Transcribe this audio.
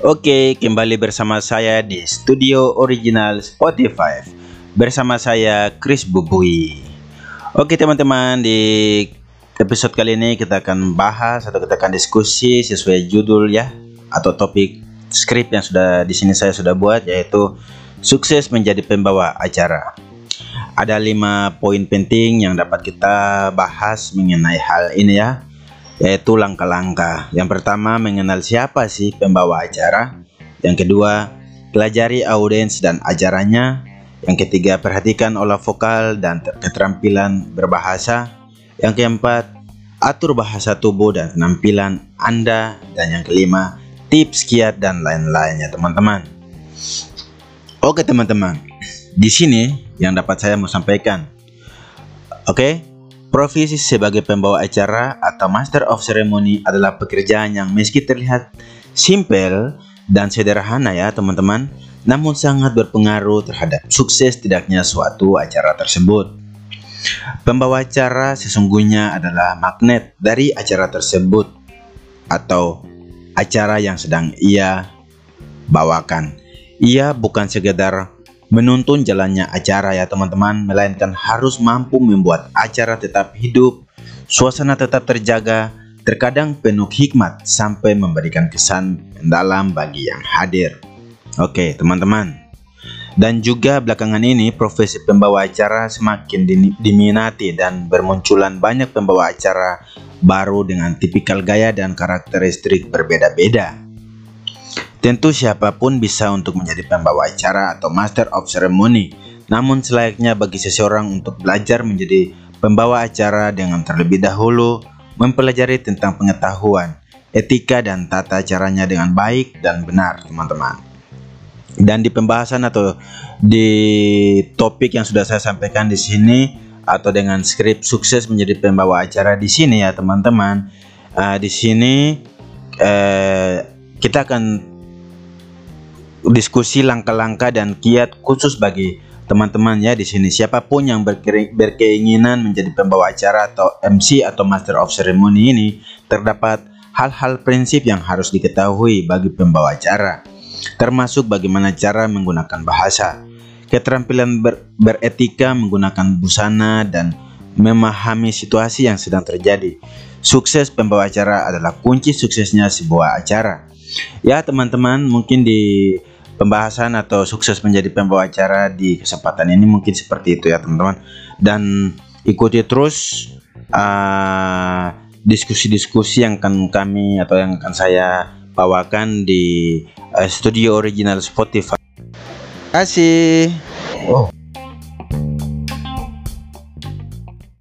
Oke, kembali bersama saya di studio original Spotify bersama saya Chris Bubui. Oke teman-teman, di episode kali ini kita akan bahas atau kita akan diskusi sesuai judul ya atau topik skrip yang sudah di sini saya sudah buat yaitu sukses menjadi pembawa acara. Ada lima poin penting yang dapat kita bahas mengenai hal ini ya yaitu langkah-langkah. Yang pertama, mengenal siapa sih pembawa acara. Yang kedua, pelajari audiens dan acaranya. Yang ketiga, perhatikan olah vokal dan keterampilan berbahasa. Yang keempat, atur bahasa tubuh dan penampilan Anda. Dan yang kelima, tips kiat dan lain-lainnya, teman-teman. Oke, teman-teman. Di sini yang dapat saya mau sampaikan. Oke, Profesi sebagai pembawa acara atau Master of Ceremony adalah pekerjaan yang meski terlihat simple dan sederhana ya teman-teman, namun sangat berpengaruh terhadap sukses tidaknya suatu acara tersebut. Pembawa acara sesungguhnya adalah magnet dari acara tersebut atau acara yang sedang ia bawakan. Ia bukan sekedar menuntun jalannya acara ya teman-teman, melainkan harus mampu membuat acara tetap hidup, suasana tetap terjaga, terkadang penuh hikmat sampai memberikan kesan mendalam bagi yang hadir. Oke, teman-teman. Dan juga belakangan ini profesi pembawa acara semakin diminati dan bermunculan banyak pembawa acara baru dengan tipikal gaya dan karakteristik berbeda-beda. Tentu siapa pun bisa untuk menjadi pembawa acara atau master of ceremony, namun selayaknya bagi seseorang untuk belajar menjadi pembawa acara dengan terlebih dahulu mempelajari tentang pengetahuan, etika dan tata caranya dengan baik dan benar, teman-teman. Dan di pembahasan atau di topik yang sudah saya sampaikan di sini atau dengan skrip sukses menjadi pembawa acara di sini ya, teman-teman. Uh, di sini uh, kita akan diskusi langkah-langkah dan kiat khusus bagi teman-teman ya di sini. Siapa pun yang berkeinginan menjadi pembawa acara atau MC atau Master of Ceremony ini terdapat hal-hal prinsip yang harus diketahui bagi pembawa acara, termasuk bagaimana cara menggunakan bahasa, keterampilan ber beretika menggunakan busana dan memahami situasi yang sedang terjadi. Sukses pembawa acara adalah kunci suksesnya sebuah acara. Ya teman-teman, mungkin di pembahasan atau sukses menjadi pembawa acara di kesempatan ini mungkin seperti itu ya teman-teman dan ikuti terus uh, diskusi-diskusi yang akan kami atau yang akan saya bawakan di uh, studio original Spotify. Terima kasih. Oh.